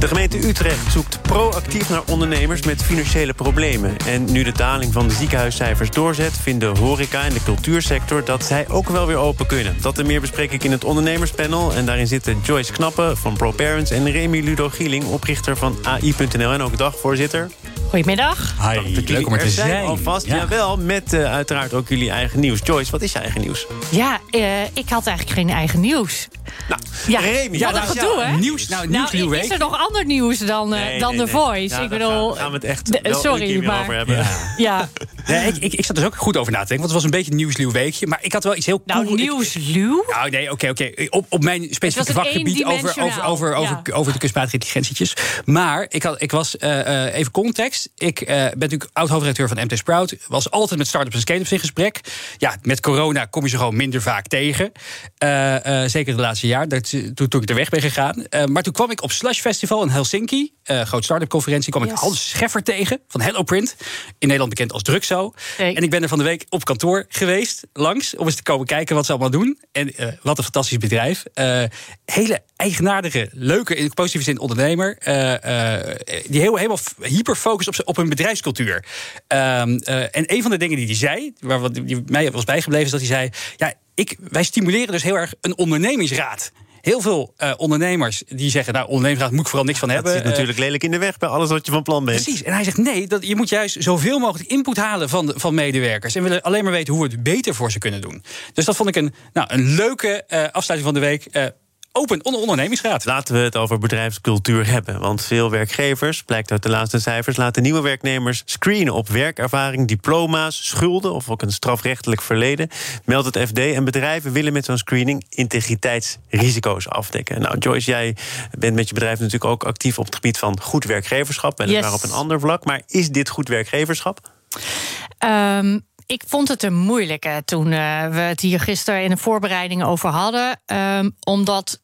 De gemeente Utrecht zoekt proactief naar ondernemers met financiële problemen. En nu de daling van de ziekenhuiscijfers doorzet... vinden horeca en de cultuursector dat zij ook wel weer open kunnen. Dat en meer bespreek ik in het ondernemerspanel. En daarin zitten Joyce Knappen van ProParents... en Remy Ludo Gieling, oprichter van AI.nl en ook dagvoorzitter. Goedemiddag. Hi, leuk om er te zijn. Alvast, ja. jawel, met uh, uiteraard ook jullie eigen nieuws. Joyce, wat is je eigen nieuws? Ja, uh, ik had eigenlijk geen eigen nieuws. Nou, ja, Remy. Ja, dat gedoe, hè? Nieuws, nou, nieuws nou, week. Is er nog ander nieuws dan, uh, nee, dan nee, The nee. Voice? Ja, ik bedoel... gaan, gaan we het echt de, wel sorry, een keer maar... over hebben. Ja. ja. Nee, ik, ik, ik zat dus ook goed over na te denken, want het was een beetje een nieuwsluw weekje. Maar ik had wel iets heel Nou, cool. nieuwsluw? Nou, nee, oké, oké. Op, op mijn specifieke vakgebied over, over, over, over, Ja. over de kunstmatige intelligentietjes. Maar ik, had, ik was, eh, eh, even context. Ik eh, ben natuurlijk oud-hoofdredacteur van MT Sprout. Was altijd met startups en scale-ups in gesprek. Ja, met corona kom je ze gewoon minder vaak tegen. Zeker het laatste jaar, dat, toen, toen ik er weg ben gegaan. Maar toen kwam ik op Slush Festival in Helsinki. groot start-up conferentie. kwam ik. Hans Scheffer tegen van Hello Print. In Nederland bekend als En ik ben er van de week op kantoor geweest, langs, om eens te komen kijken wat ze allemaal doen. En eh, wat een fantastisch bedrijf. Eh, hele eigenaardige, leuke, in positieve zin ondernemer. eh, die heel, helemaal f- hyper focust op, op hun bedrijfscultuur. Ehm, eh, en een van de dingen die hij zei, waar wat die mij was bijgebleven, is dat hij zei: ja, ik, wij stimuleren dus heel erg een ondernemingsraad. Heel veel eh, ondernemers die zeggen, nou, ondernemingsraad moet ik vooral niks van Dat hebben. zit Eh, natuurlijk lelijk in de weg bij alles wat je van plan bent. Precies. En hij zegt nee, dat, je moet juist zoveel mogelijk input halen van, de- van medewerkers. En willen alleen maar weten hoe we het beter voor ze kunnen doen. Dus dat vond ik een, nou, een leuke eh, afsluiting van de week. Open onder ondernemingsraad. Laten we het over bedrijfscultuur hebben. Want veel werkgevers, blijkt uit de laatste cijfers, laten nieuwe werknemers screenen op werkervaring, diploma's, schulden of ook een strafrechtelijk verleden. Meldt het FD. En bedrijven willen met zo'n screening integriteitsrisico's afdekken. Nou, Joyce, jij bent met je bedrijf natuurlijk ook actief op het gebied van goed werkgeverschap. Weliswaar Yes. op een ander vlak. Maar is dit goed werkgeverschap? Ehm, ik vond het een moeilijke toen eh, we het hier gisteren in de voorbereidingen over hadden. Ehm, omdat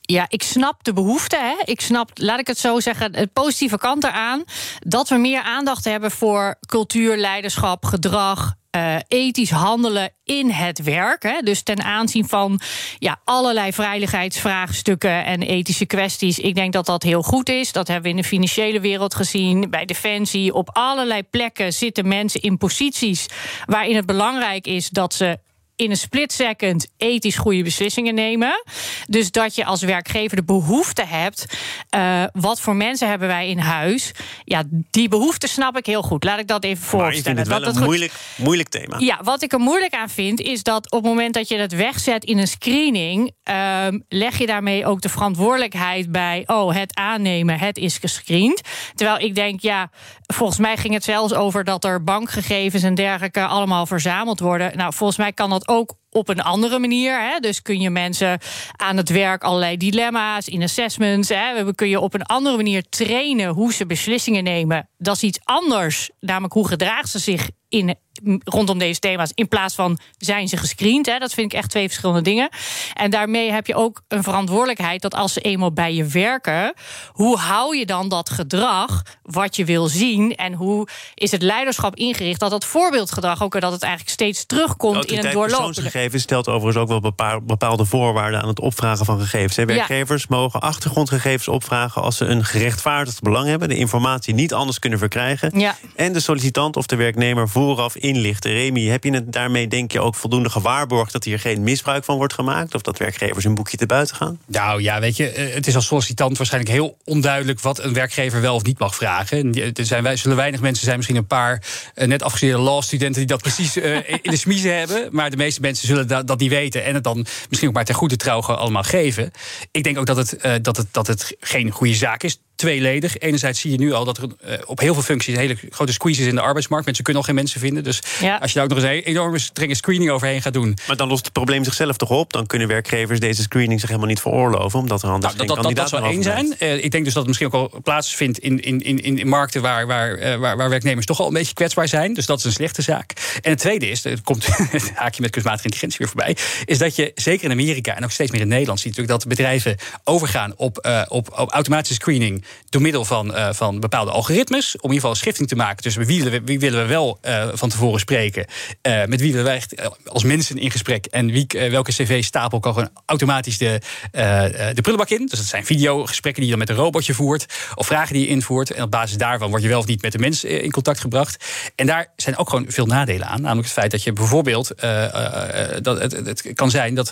Ja, ik snap de behoefte. Hè? Ik snap, laat ik het zo zeggen, de positieve kant eraan. Dat we meer aandacht hebben voor cultuur, leiderschap, gedrag. eh, ethisch handelen in het werk. Hè? Dus ten aanzien van ja, allerlei veiligheidsvraagstukken en ethische kwesties. Ik denk dat dat heel goed is. Dat hebben we in de financiële wereld gezien, bij Defensie. Op allerlei plekken zitten mensen in posities waarin het belangrijk is dat ze in een split second ethisch goede beslissingen nemen. Dus dat je als werkgever de behoefte hebt. eh, wat voor mensen hebben wij in huis? Ja, die behoefte snap ik heel goed. Laat ik dat even voorstellen. dat een het goed- moeilijk, moeilijk thema. ja, wat ik er moeilijk aan vind, is dat op het moment dat je het wegzet in een screening, ehm, leg je daarmee ook de verantwoordelijkheid bij, oh, het aannemen, het is gescreend. Terwijl ik denk, ja, volgens mij ging het zelfs over dat er bankgegevens en dergelijke allemaal verzameld worden. Nou, volgens mij kan dat ook op een andere manier. Hè? Dus kun je mensen aan het werk allerlei dilemma's in assessments. Hè? We kun je op een andere manier trainen hoe ze beslissingen nemen. Dat is iets anders. Namelijk hoe gedragen ze zich in, rondom deze thema's. In plaats van zijn ze gescreend. Hè? Dat vind ik echt twee verschillende dingen. En daarmee heb je ook een verantwoordelijkheid dat als ze eenmaal bij je werken, hoe hou je dan dat gedrag wat je wil zien? En hoe is het leiderschap ingericht dat dat voorbeeldgedrag ook dat het eigenlijk steeds terugkomt in het doorlopende. persoonsgegevens stelt overigens ook wel bepaal- bepaalde voorwaarden aan het opvragen van gegevens. hè. Ja. Werkgevers mogen achtergrondgegevens opvragen als ze een gerechtvaardigd belang hebben, de informatie niet anders kunnen verkrijgen. Ja. En de sollicitant of de werknemer vooraf inlichten. Remy, heb je het daarmee denk je ook voldoende gewaarborgd dat hier geen misbruik van wordt gemaakt? Of dat werkgevers een boekje te buiten gaan? Nou ja, weet je, eh, het is als sollicitant waarschijnlijk heel onduidelijk wat een werkgever wel of niet mag vragen. En die- Er zijn, wij- zullen weinig mensen zijn, misschien een paar eh, net afgestudeerde law-studenten die dat precies eh, in de smiezen hebben. Maar de meeste mensen zullen dat, dat niet weten en het dan misschien ook maar ter goede trouw allemaal geven. Ik denk ook dat het, eh, dat het, dat het geen goede zaak is. Tweeledig. Enerzijds zie je nu al dat er uh, op heel veel functies een hele grote squeeze is in de arbeidsmarkt. Mensen kunnen al geen mensen vinden. Dus Ja. als je daar ook nog eens een enorme strenge screening overheen gaat doen. Maar dan lost het probleem zichzelf toch op? Dan kunnen werkgevers deze screening zich helemaal niet veroorloven, omdat er anders Nou, geen dat, dat, dat, dat zou één zijn. Eh, ik denk dus dat het misschien ook al plaatsvindt in, in, in, in markten waar, waar, eh, waar, waar werknemers toch al een beetje kwetsbaar zijn. Dus dat is een slechte zaak. En het tweede is, er komt het haakje met kunstmatige intelligentie weer voorbij, is dat je zeker in Amerika en ook steeds meer in Nederland ziet natuurlijk dat bedrijven overgaan op, eh, op, op automatische screening door middel van, eh, van bepaalde algoritmes. Om in ieder geval een schifting te maken tussen wie willen we, wie willen we wel eh, van tevoren spreken, eh, met wie willen wij als mensen in gesprek en wie, welke cv-stapel kan gewoon automatisch de, de prullenbak in. Dus dat zijn videogesprekken die je dan met een robotje voert, of vragen die je invoert. En op basis daarvan word je wel of niet met de mens in contact gebracht. En daar zijn ook gewoon veel nadelen aan. Namelijk het feit dat je bijvoorbeeld, dat het, het kan zijn dat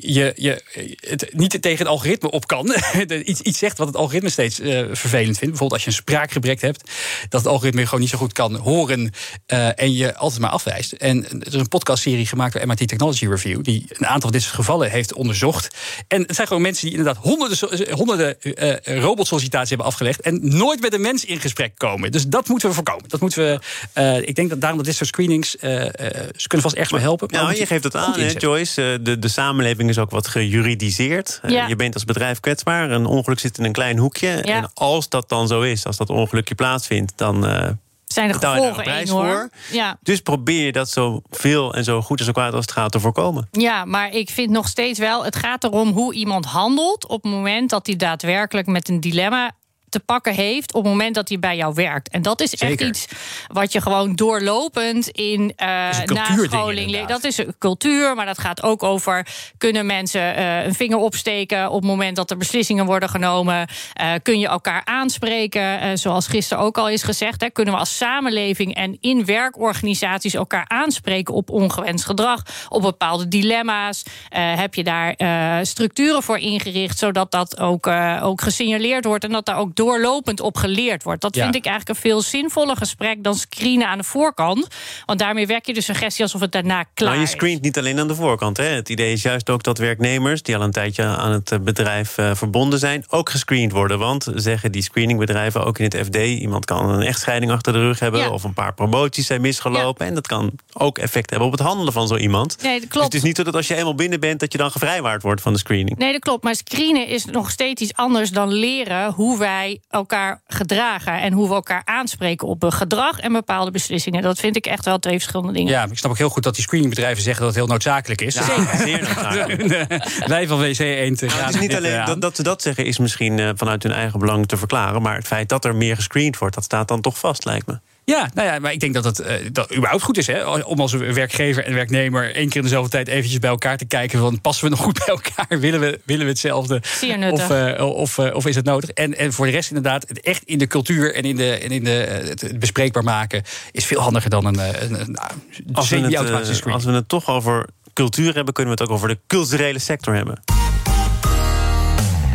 je, je het niet tegen het algoritme op kan. Iets, iets zegt wat het algoritme steeds eh, vervelend vindt. Bijvoorbeeld als je een spraakgebrek hebt, dat het algoritme gewoon niet zo goed kan horen eh, en je altijd maar afwijst. En er is een podcastserie gemaakt door MIT Technology Review, die een aantal van dit soort gevallen heeft onderzocht. En het zijn gewoon mensen die inderdaad honderden, so- honderden eh, robotsollicitaties hebben afgelegd en nooit met een mens in gesprek komen. Dus dat moeten we voorkomen. Dat moeten we. eh, ik denk dat daarom dat dit soort screenings. eh, eh, ze kunnen vast ergens wel helpen. maar Nou, je geeft het aan, hè, inzetten. Joyce. Eh, De, de samenleving is ook wat gejuridiseerd. Eh, Ja. Je bent als bedrijf kwetsbaar. Een ongeluk zit in een klein hoekje. Ja. En als dat dan zo is, als dat ongelukje plaatsvindt, dan eh, Zijn een gevolgen prijs enorm. voor. Ja. Dus probeer je dat zo veel en zo goed en zo kwaad als het gaat te voorkomen. Ja, maar ik vind nog steeds wel, het gaat erom hoe iemand handelt op het moment dat hij daadwerkelijk met een dilemma te pakken heeft op het moment dat hij bij jou werkt. En dat is Zeker. echt iets wat je gewoon doorlopend in eh cultuurding nascholing. Dat is een cultuur, maar dat gaat ook over kunnen mensen eh, een vinger opsteken op het moment dat er beslissingen worden genomen. Eh, kun je elkaar aanspreken, eh, zoals gisteren ook al is gezegd. Hè, kunnen we als samenleving en in werkorganisaties elkaar aanspreken op ongewenst gedrag, op bepaalde dilemma's? Eh, heb je daar eh, structuren voor ingericht, zodat dat ook, eh, ook gesignaleerd wordt en dat daar ook doorlopend op geleerd wordt? Dat Ja. vind ik eigenlijk een veel zinvoller gesprek dan screenen aan de voorkant. Want daarmee wek je de suggestie alsof het daarna klaar Nou, je is. screent niet alleen aan de voorkant. Hè. Het idee is juist ook dat werknemers die al een tijdje aan het eh, bedrijf eh, verbonden zijn, ook gescreend worden. Want zeggen die screeningbedrijven ook in het FD, iemand kan een echtscheiding achter de rug hebben Ja. of een paar promoties zijn misgelopen. En dat kan ook effect hebben op het handelen van zo iemand. Nee, dat Dus klopt. het is niet zo dat als je eenmaal binnen bent, dat je dan gevrijwaard wordt van de screening. Nee, dat klopt. Maar screenen is nog steeds iets anders dan leren hoe wij elkaar gedragen en hoe we elkaar aanspreken op een gedrag en bepaalde beslissingen. Dat vind ik echt wel twee verschillende dingen. Ja, ik snap ook heel goed dat die screeningbedrijven zeggen dat het heel noodzakelijk is. Ja, zeer noodzakelijk. Wij van WC 1 te Nou, gaan het is niet alleen dat, dat ze dat zeggen, is misschien eh, vanuit hun eigen belang te verklaren. Maar het feit dat er meer gescreend wordt, dat staat dan toch vast, lijkt me. Ja, nou ja, maar ik denk dat het eh, dat überhaupt goed is hè, om als werkgever en werknemer één keer in dezelfde tijd eventjes bij elkaar te kijken van passen we nog goed bij elkaar, willen we, willen we hetzelfde Zeer nuttig. of, eh, of, eh, of is het nodig? En, en voor de rest inderdaad, het echt in de cultuur en in, de, en in de, eh, het bespreekbaar maken is veel handiger dan een, een, een, nou, Als we, het, semi-automatische screen. als we het toch over cultuur hebben, kunnen we het ook over de culturele sector hebben.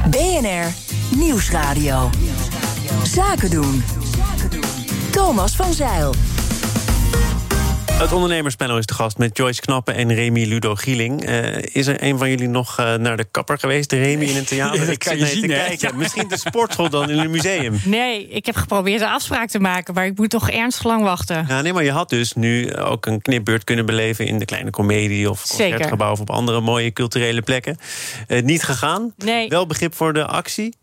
BNR Nieuwsradio. Zaken doen. Thomas van Zeil. Het ondernemerspanel is de gast met Joyce Knappen en Remy Ludo Gieling. Eh, is er een van jullie nog eh, naar de kapper geweest, Remy, in een theater? Ja, dat Ik kan zit je zien, te kijken. Misschien de sportschool dan in een museum. Nee, ik heb geprobeerd een afspraak te maken, maar ik moet toch ernstig lang wachten. Ja, nee, maar je had dus nu ook een knipbeurt kunnen beleven in de kleine komedie of concertgebouw of op andere mooie culturele plekken. Eh, niet gegaan. Nee. Wel begrip voor de actie.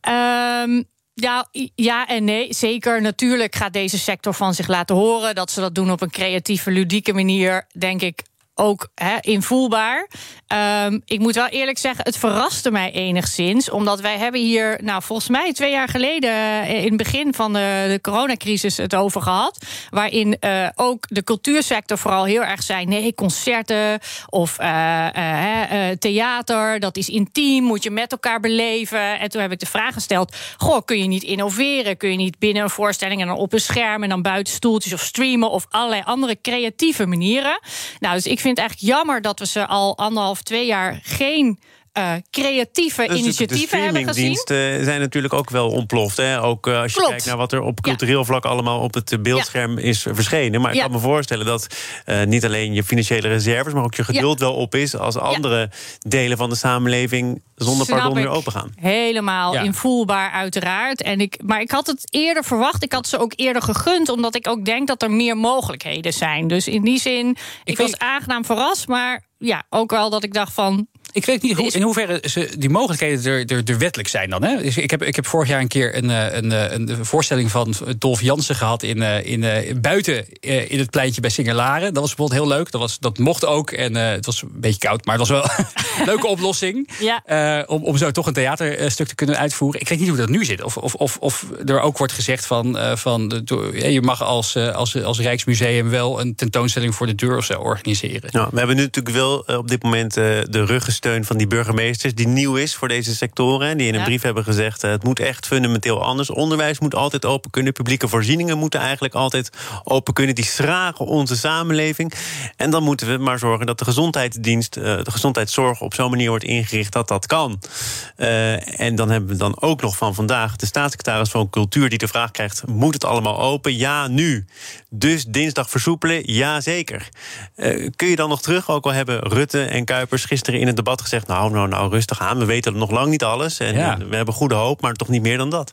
Ehm, ja, ja en nee. Zeker. Natuurlijk gaat deze sector van zich laten horen. Dat ze dat doen op een creatieve, ludieke manier, denk ik. Ook hè, invoelbaar. Ehm, ik moet wel eerlijk zeggen, het verraste mij enigszins. Omdat wij hebben hier, nou, volgens mij twee jaar geleden, eh, in het begin van de, de coronacrisis, het over gehad. Waarin eh, ook de cultuursector vooral heel erg zei: nee, concerten of eh, theater, dat is intiem, moet je met elkaar beleven. En toen heb ik de vraag gesteld: Goh, kun je niet innoveren? Kun je niet binnen een voorstelling en dan op een scherm en dan buiten stoeltjes of streamen of allerlei andere creatieve manieren? Nou, dus ik vind het eigenlijk jammer dat we ze al anderhalf, twee jaar geen. Uh, creatieve dus initiatieven hebben gezien. streamingdiensten zijn natuurlijk ook wel ontploft. Hè? Ook uh, als je Klopt. kijkt naar wat er op cultureel vlak allemaal op het beeldscherm is verschenen. Maar ik kan me voorstellen dat uh, niet alleen je financiële reserves, maar ook je geduld wel op is als andere delen van de samenleving zonder Snap pardon weer ik. open gaan. Helemaal invoelbaar, uiteraard. En ik, maar ik had het eerder verwacht. Ik had ze ook eerder gegund, omdat ik ook denk dat er meer mogelijkheden zijn. Dus in die zin, ik, weet- was aangenaam verrast. Maar ja, ook wel dat ik dacht van. Ik weet niet hoe, in hoeverre ze, die mogelijkheden er, er, er wettelijk zijn dan. Hè? Dus ik, heb, ik heb vorig jaar een keer een, eh, een, eh, een voorstelling van Dolf Jansen gehad... in, eh, in, eh, buiten eh, in het pleintje bij Singerlaren. Dat was bijvoorbeeld heel leuk. Dat, was, dat mocht ook. En eh, het was een beetje koud, maar het was wel een leuke oplossing. Ja. Eh, om, om zo toch een theaterstuk te kunnen uitvoeren. Ik weet niet hoe dat nu zit. Of, of, of, of er ook wordt gezegd van... eh, van de, je mag als, als, als Rijksmuseum wel een tentoonstelling voor de deur of zo organiseren. Nou, we hebben nu natuurlijk wel op dit moment eh, de ruggensteun van die burgemeesters, die nieuw is voor deze sectoren. Die in een Ja. brief hebben gezegd: eh, het moet echt fundamenteel anders. Onderwijs moet altijd open kunnen. Publieke voorzieningen moeten eigenlijk altijd open kunnen. Die schragen onze samenleving. En dan moeten we maar zorgen dat de gezondheidsdienst, eh, de gezondheidszorg op zo'n manier wordt ingericht dat dat kan. Eh, en dan hebben we dan ook nog van vandaag de staatssecretaris van Cultuur die de vraag krijgt: moet het allemaal open? Ja, nu. Dus dinsdag versoepelen? Ja, zeker. Kun je dan nog terug? Ook al hebben Rutte en Kuipers gisteren in het debat gezegd: nou, nou, nou, rustig aan. We weten nog lang niet alles. En Ja. we hebben goede hoop, maar toch niet meer dan dat.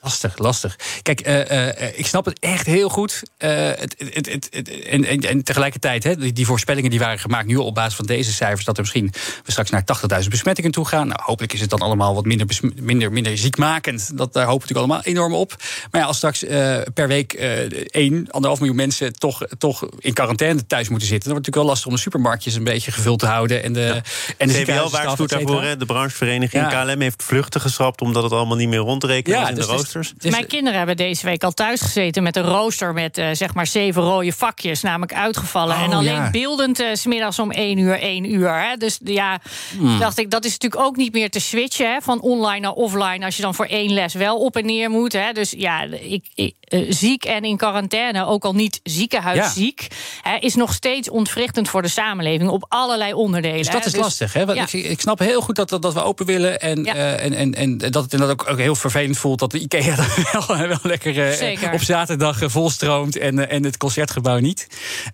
Lastig, lastig. Kijk, eh, eh, ik snap het echt heel goed. Eh, het, het, het, en, en, en tegelijkertijd, hè, die, die voorspellingen die waren gemaakt nu op basis van deze cijfers, dat er misschien we straks naar 80.000 besmettingen toe gaan. Nou, hopelijk is het dan allemaal wat minder, minder, minder ziekmakend. Dat, daar hopen we natuurlijk allemaal enorm op. Maar ja, als straks eh, per week eh 1, anderhalf miljoen mensen toch, toch in quarantaine thuis moeten zitten, dan wordt het natuurlijk wel lastig om de supermarktjes een beetje gevuld te houden. En de, en de CBL waarschuwt daarvoor. De branchevereniging Ja. KLM heeft vluchten geschrapt omdat het allemaal niet meer rond te rekenen was in dus de is- roosters. het is- Mijn kinderen hebben deze week al thuis gezeten met een rooster met eh, zeg maar zeven rode vakjes, namelijk uitgevallen. Oh, en alleen ja. beeldend eh, smiddags om één uur, één uur. Hè. Dus ja, Hmm. dacht ik, dat is natuurlijk ook niet meer te switchen hè, van online naar offline als je dan voor één les wel op en neer moet. Hè. Dus ja, ik, ik, eh, ziek en in quarantaine, ook al niet ziekenhuisziek, hè, is nog steeds ontwrichtend voor de samenleving op allerlei onderdelen. Dus dat hè. is lastig. Hè? Want ja. ik, ik snap heel goed dat, dat, dat we open willen. En, Ja. eh, en, en, en dat het inderdaad ook, ook heel vervelend voelt dat de Dan wel, wel lekker eh, op zaterdag eh, volstroomt en, eh, en het concertgebouw niet.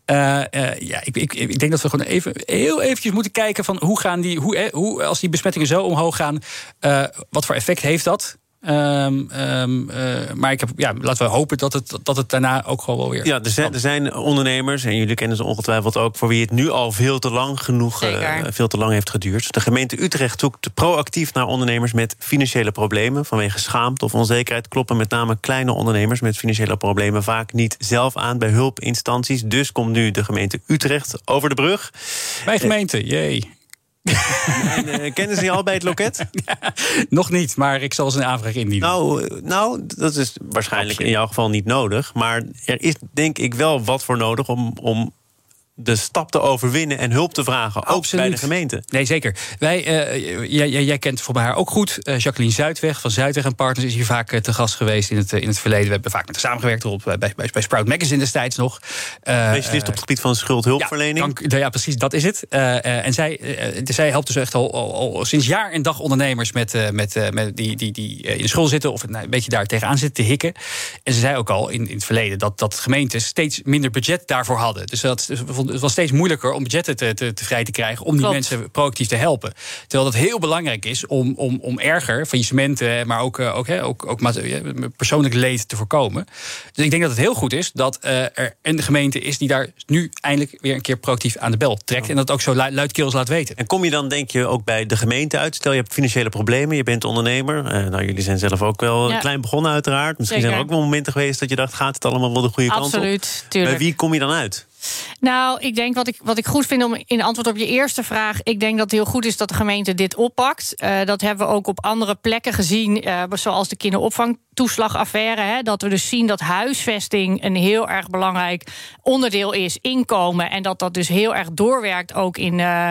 Ja, ik, ik, ik denk dat we gewoon even, heel eventjes moeten kijken van hoe gaan die, hoe, hoe als die besmettingen zo omhoog gaan, wat voor effect heeft dat? Ehm, ehm, eh, maar ik heb, ja, laten we hopen dat het, dat het daarna ook gewoon wel weer. Ja, er zijn, er zijn ondernemers, en jullie kennen ze ongetwijfeld ook, voor wie het nu al veel te lang genoeg eh, veel te lang heeft geduurd. De gemeente Utrecht zoekt proactief naar ondernemers met financiële problemen. Vanwege schaamte of onzekerheid kloppen met name kleine ondernemers met financiële problemen vaak niet zelf aan bij hulpinstanties. Dus komt nu de gemeente Utrecht over de brug. Mijn gemeente, jee. En, eh, kennen ze je al bij het loket? Nog niet, maar ik zal ze een aanvraag indienen. Nou, eh, nou, dat is waarschijnlijk in jouw geval niet nodig. Maar er is denk ik wel wat voor nodig om, om de stap te overwinnen en hulp te vragen. Ook Absoluut. bij de gemeente. Nee, zeker. Wij, eh, jij, jij, kent voor mij haar ook goed. Eh, Jacqueline Zuidweg van Zuidweg en Partners is hier vaak eh, te gast geweest in het, in het verleden. We hebben vaak met haar samengewerkt erop, bij, bij, bij Sprout Magazine destijds nog. Specialist op het gebied van schuldhulpverlening. ja, dank- ja, precies, dat is het. En zij, zij helpt dus echt al, al, al sinds jaar en dag ondernemers met, met, met die, die, die in de school zitten of nou, een beetje daar tegenaan zitten te hikken. En ze zei ook al in, in het verleden dat, dat gemeenten steeds minder budget daarvoor hadden. Dus dat, het was steeds moeilijker om budgetten te, te, te vrij te krijgen om die Klopt. mensen proactief te helpen. Terwijl dat heel belangrijk is om, om, om erger, faillissementen, maar ook, eh, ook, hè, ook, ook persoonlijk leed te voorkomen. Dus ik denk dat het heel goed is dat eh, er een gemeente is die daar nu eindelijk weer een keer proactief aan de bel trekt. En dat ook zo lu- luidkeels laat weten. En kom je dan, denk je, ook bij de gemeente uit? Stel, je hebt financiële problemen, je bent ondernemer. Eh, nou, jullie zijn zelf ook wel Ja. klein begonnen, uiteraard. Misschien Zeker. zijn er ook wel momenten geweest dat je dacht: gaat het allemaal wel de goede kant op? Absoluut, tuurlijk. Bij wie kom je dan uit? Nou, ik denk wat ik, wat ik goed vind om in antwoord op je eerste vraag. Ik denk dat het heel goed is dat de gemeente dit oppakt. Eh, dat hebben we ook op andere plekken gezien, eh, zoals de kinderopvangtoeslagaffaire. Hè, dat we dus zien dat huisvesting een heel erg belangrijk onderdeel is, inkomen. En dat dat dus heel erg doorwerkt ook in eh,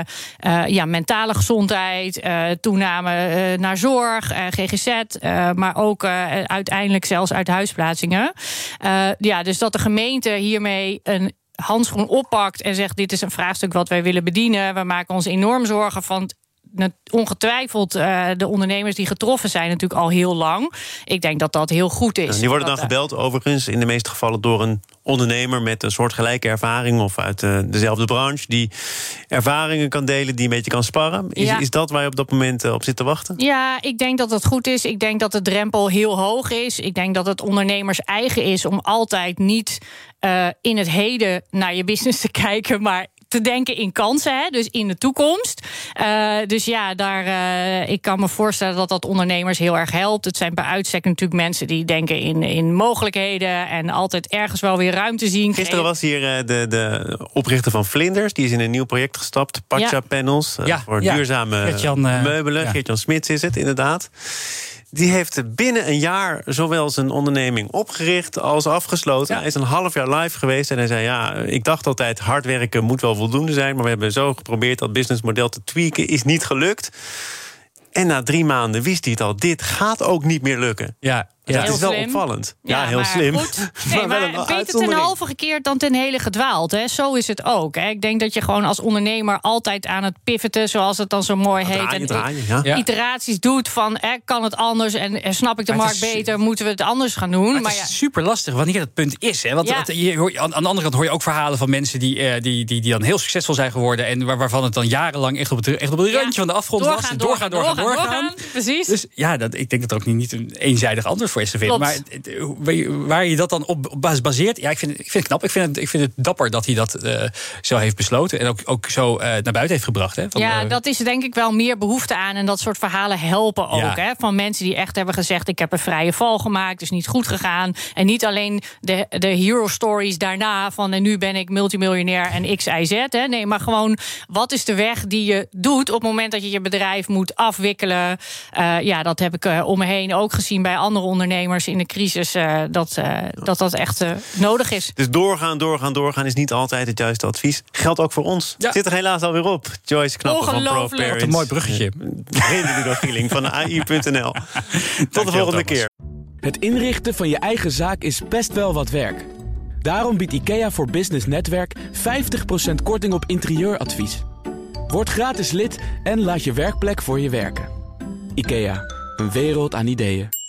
ja, mentale gezondheid, toename naar zorg, GGZ, maar ook uiteindelijk zelfs uit huisplaatsingen. Ja, dus dat de gemeente hiermee een handschoen oppakt en zegt: Dit is een vraagstuk wat wij willen bedienen. We maken ons enorm zorgen van ongetwijfeld uh, de ondernemers die getroffen zijn, natuurlijk al heel lang. Ik denk dat dat heel goed is. En die worden dan gebeld, overigens, in de meeste gevallen door een ondernemer met een soortgelijke ervaring of uit dezelfde branche, die ervaringen kan delen, die een beetje kan sparren. Is, is dat waar je op dat moment op zit te wachten? Ja, ik denk dat dat goed is. Ik denk dat de drempel heel hoog is. Ik denk dat het ondernemers eigen is om altijd niet uh, in het heden naar je business te kijken, maar te denken in kansen, hè, dus in de toekomst. Uh, dus ja, daar, uh, ik kan me voorstellen dat dat ondernemers heel erg helpt. Het zijn bij uitstek natuurlijk mensen die denken in, in mogelijkheden en altijd ergens wel weer ruimte zien. Gisteren was hier uh, de, de oprichter van Vlinders, die is in een nieuw project gestapt, Pacha ja. Panels, ja, voor ja. duurzame Geert-Jan, meubelen. Geert-Jan Smits is het inderdaad. Die heeft binnen een jaar zowel zijn onderneming opgericht als afgesloten. Hij is een half jaar live geweest en hij zei: Ja, ik dacht altijd hard werken moet wel voldoende zijn. Maar we hebben zo geprobeerd dat businessmodel te tweaken, is niet gelukt. En na drie maanden wist hij het al: dit gaat ook niet meer lukken. Ja, ja, het is wel opvallend. Ja, heel slim. Goed. Nee, maar, maar beter ten halve gekeerd dan ten hele gedwaald. Hè. Zo is het ook. Hè. Ik denk dat je gewoon als ondernemer altijd aan het pivoten, zoals het dan zo mooi heet. Draaien, en draaien, ja. iteraties doet van hè, kan het anders en, snap ik de markt beter, moeten we het anders gaan doen. Maar, het is super lastig wanneer dat punt is. Hè. Want je, aan de andere kant hoor je ook verhalen van mensen die, uh, die, die, die dan heel succesvol zijn geworden. En waar, waarvan het dan jarenlang echt op het, echt op het randje van de afgrond doorgaan, was. Doorgaan, doorgaan, doorgaan. doorgaan, doorgaan. Precies. Dus ja, dat, ik denk dat er ook niet, niet een eenzijdig antwoord voor is te vinden. Maar waar je dat dan op baseert, ja, ik vind, ik vind het knap. Ik vind het, ik vind het dapper dat hij dat uh, zo heeft besloten. En ook, ook zo uh, naar buiten heeft gebracht. Hè, van, ja, dat is denk ik wel meer behoefte aan. En dat soort verhalen helpen ook. Ja. Hè, van mensen die echt hebben gezegd: ik heb een vrije val gemaakt, is niet goed gegaan. En niet alleen de, de hero stories daarna van en nu ben ik multimiljonair en X, Y, Z. Hè. Nee, maar gewoon wat is de weg die je doet op het moment dat je je bedrijf moet afwikkelen. Uh, ja, dat heb ik om me heen ook gezien bij andere ondernemers in de crisis uh, dat, uh, dat dat echt uh, nodig is. Dus doorgaan, doorgaan, doorgaan is niet altijd het juiste advies. Geldt ook voor ons. Ja. Zit er helaas alweer op. Joyce Knappen van ProParents. een mooi bruggetje. Hele Gieling van AI.nl. Tot de volgende keer. Het inrichten van je eigen zaak is best wel wat werk. Daarom biedt IKEA voor Business Netwerk 50% korting op interieuradvies. Word gratis lid en laat je werkplek voor je werken. IKEA, een wereld aan ideeën.